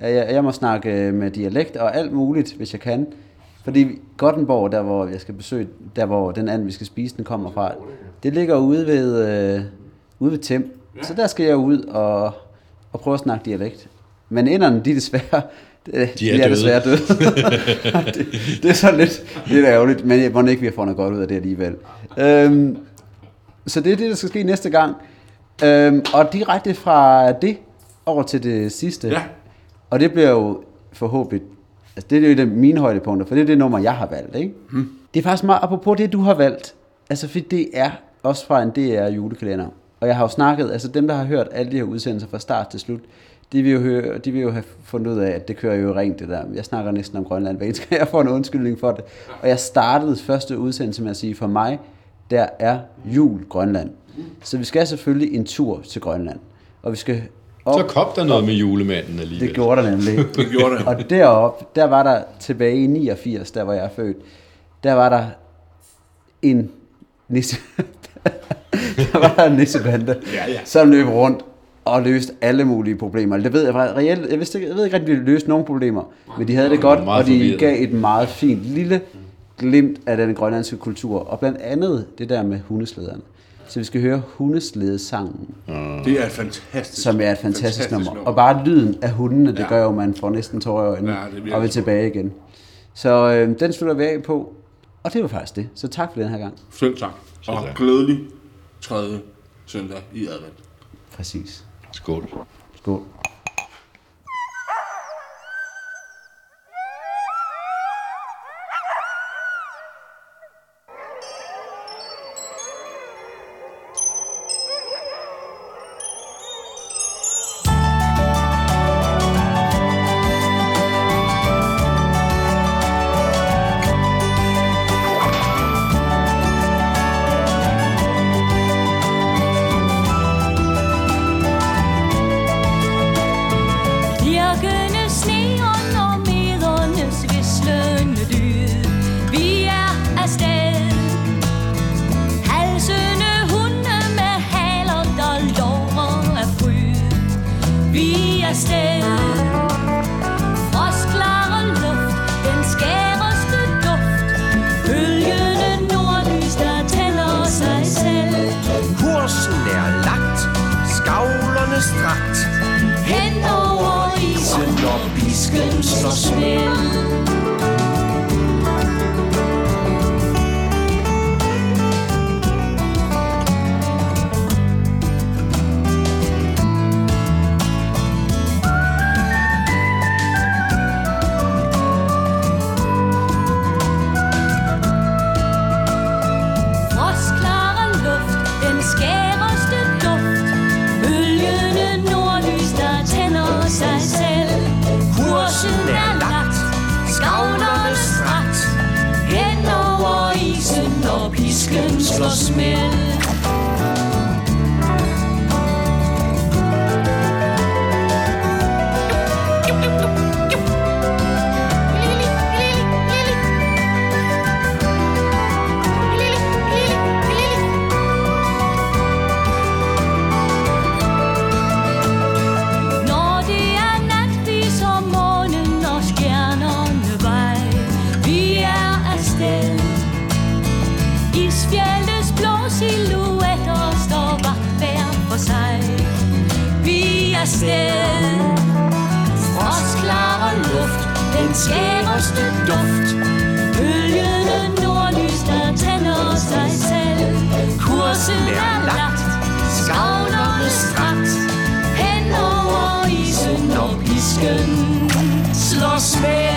Jeg, jeg må snakke med dialekt og alt muligt, hvis jeg kan. Fordi Gottenborg, der hvor jeg skal besøge, der hvor den anden, vi skal spise, den kommer fra, det ligger ude ved, øh, ude ved Tem. Så der skal jeg ud og, og prøve at snakke dialekt. Men inderne, de er desværre, de er, de er døde. desværre døde. det, det, er sådan lidt, lidt ærgerligt, men jeg må ikke, vi har fået noget godt ud af det alligevel. Øhm, så det er det, der skal ske næste gang. Øhm, og direkte fra det over til det sidste. Ja. Og det bliver jo forhåbentlig, altså det er jo det, mine højdepunkter, for det er det nummer, jeg har valgt, ikke? Hmm. Det er faktisk meget apropos det, du har valgt. Altså, for det er også fra en DR julekalender. Og jeg har jo snakket, altså dem, der har hørt alle de her udsendelser fra start til slut, de vil jo, høre, de vil jo have fundet ud af, at det kører jo rent det der. Jeg snakker næsten om Grønland hver eneste jeg får en undskyldning for det. Og jeg startede første udsendelse med at sige, for mig, der er jul Grønland. Så vi skal selvfølgelig en tur til Grønland. Og vi skal op, Så kom der noget med julemanden alligevel. det gjorde der nemlig. Det gjorde det. Og deroppe, der var der tilbage i 89, der hvor jeg er født, der var der en nisse, der var der en nissebande, Ja, ja. som løb rundt og løste alle mulige problemer. Det ved jeg faktisk reelt, jeg, vidste, ikke- jeg ved ikke rigtig, om de løste nogen problemer, men de havde det godt, og de forvirret. gav et meget fint lille glimt af den grønlandske kultur, og blandt andet det der med hundeslæderne. Så vi skal høre hundeslædesangen, Det er et fantastisk, som er et fantastisk, nummer. Og bare lyden af hundene, det Ja. gør jo, at man får næsten tårer i øjnene, Ja, og vil tilbage igen. Så øh, den slutter vi af på, og det var faktisk det. Så tak for den her gang. Selv tak. Og glædelig tredje søndag i advent. Præcis. Skål. Skål. Slår Slås med.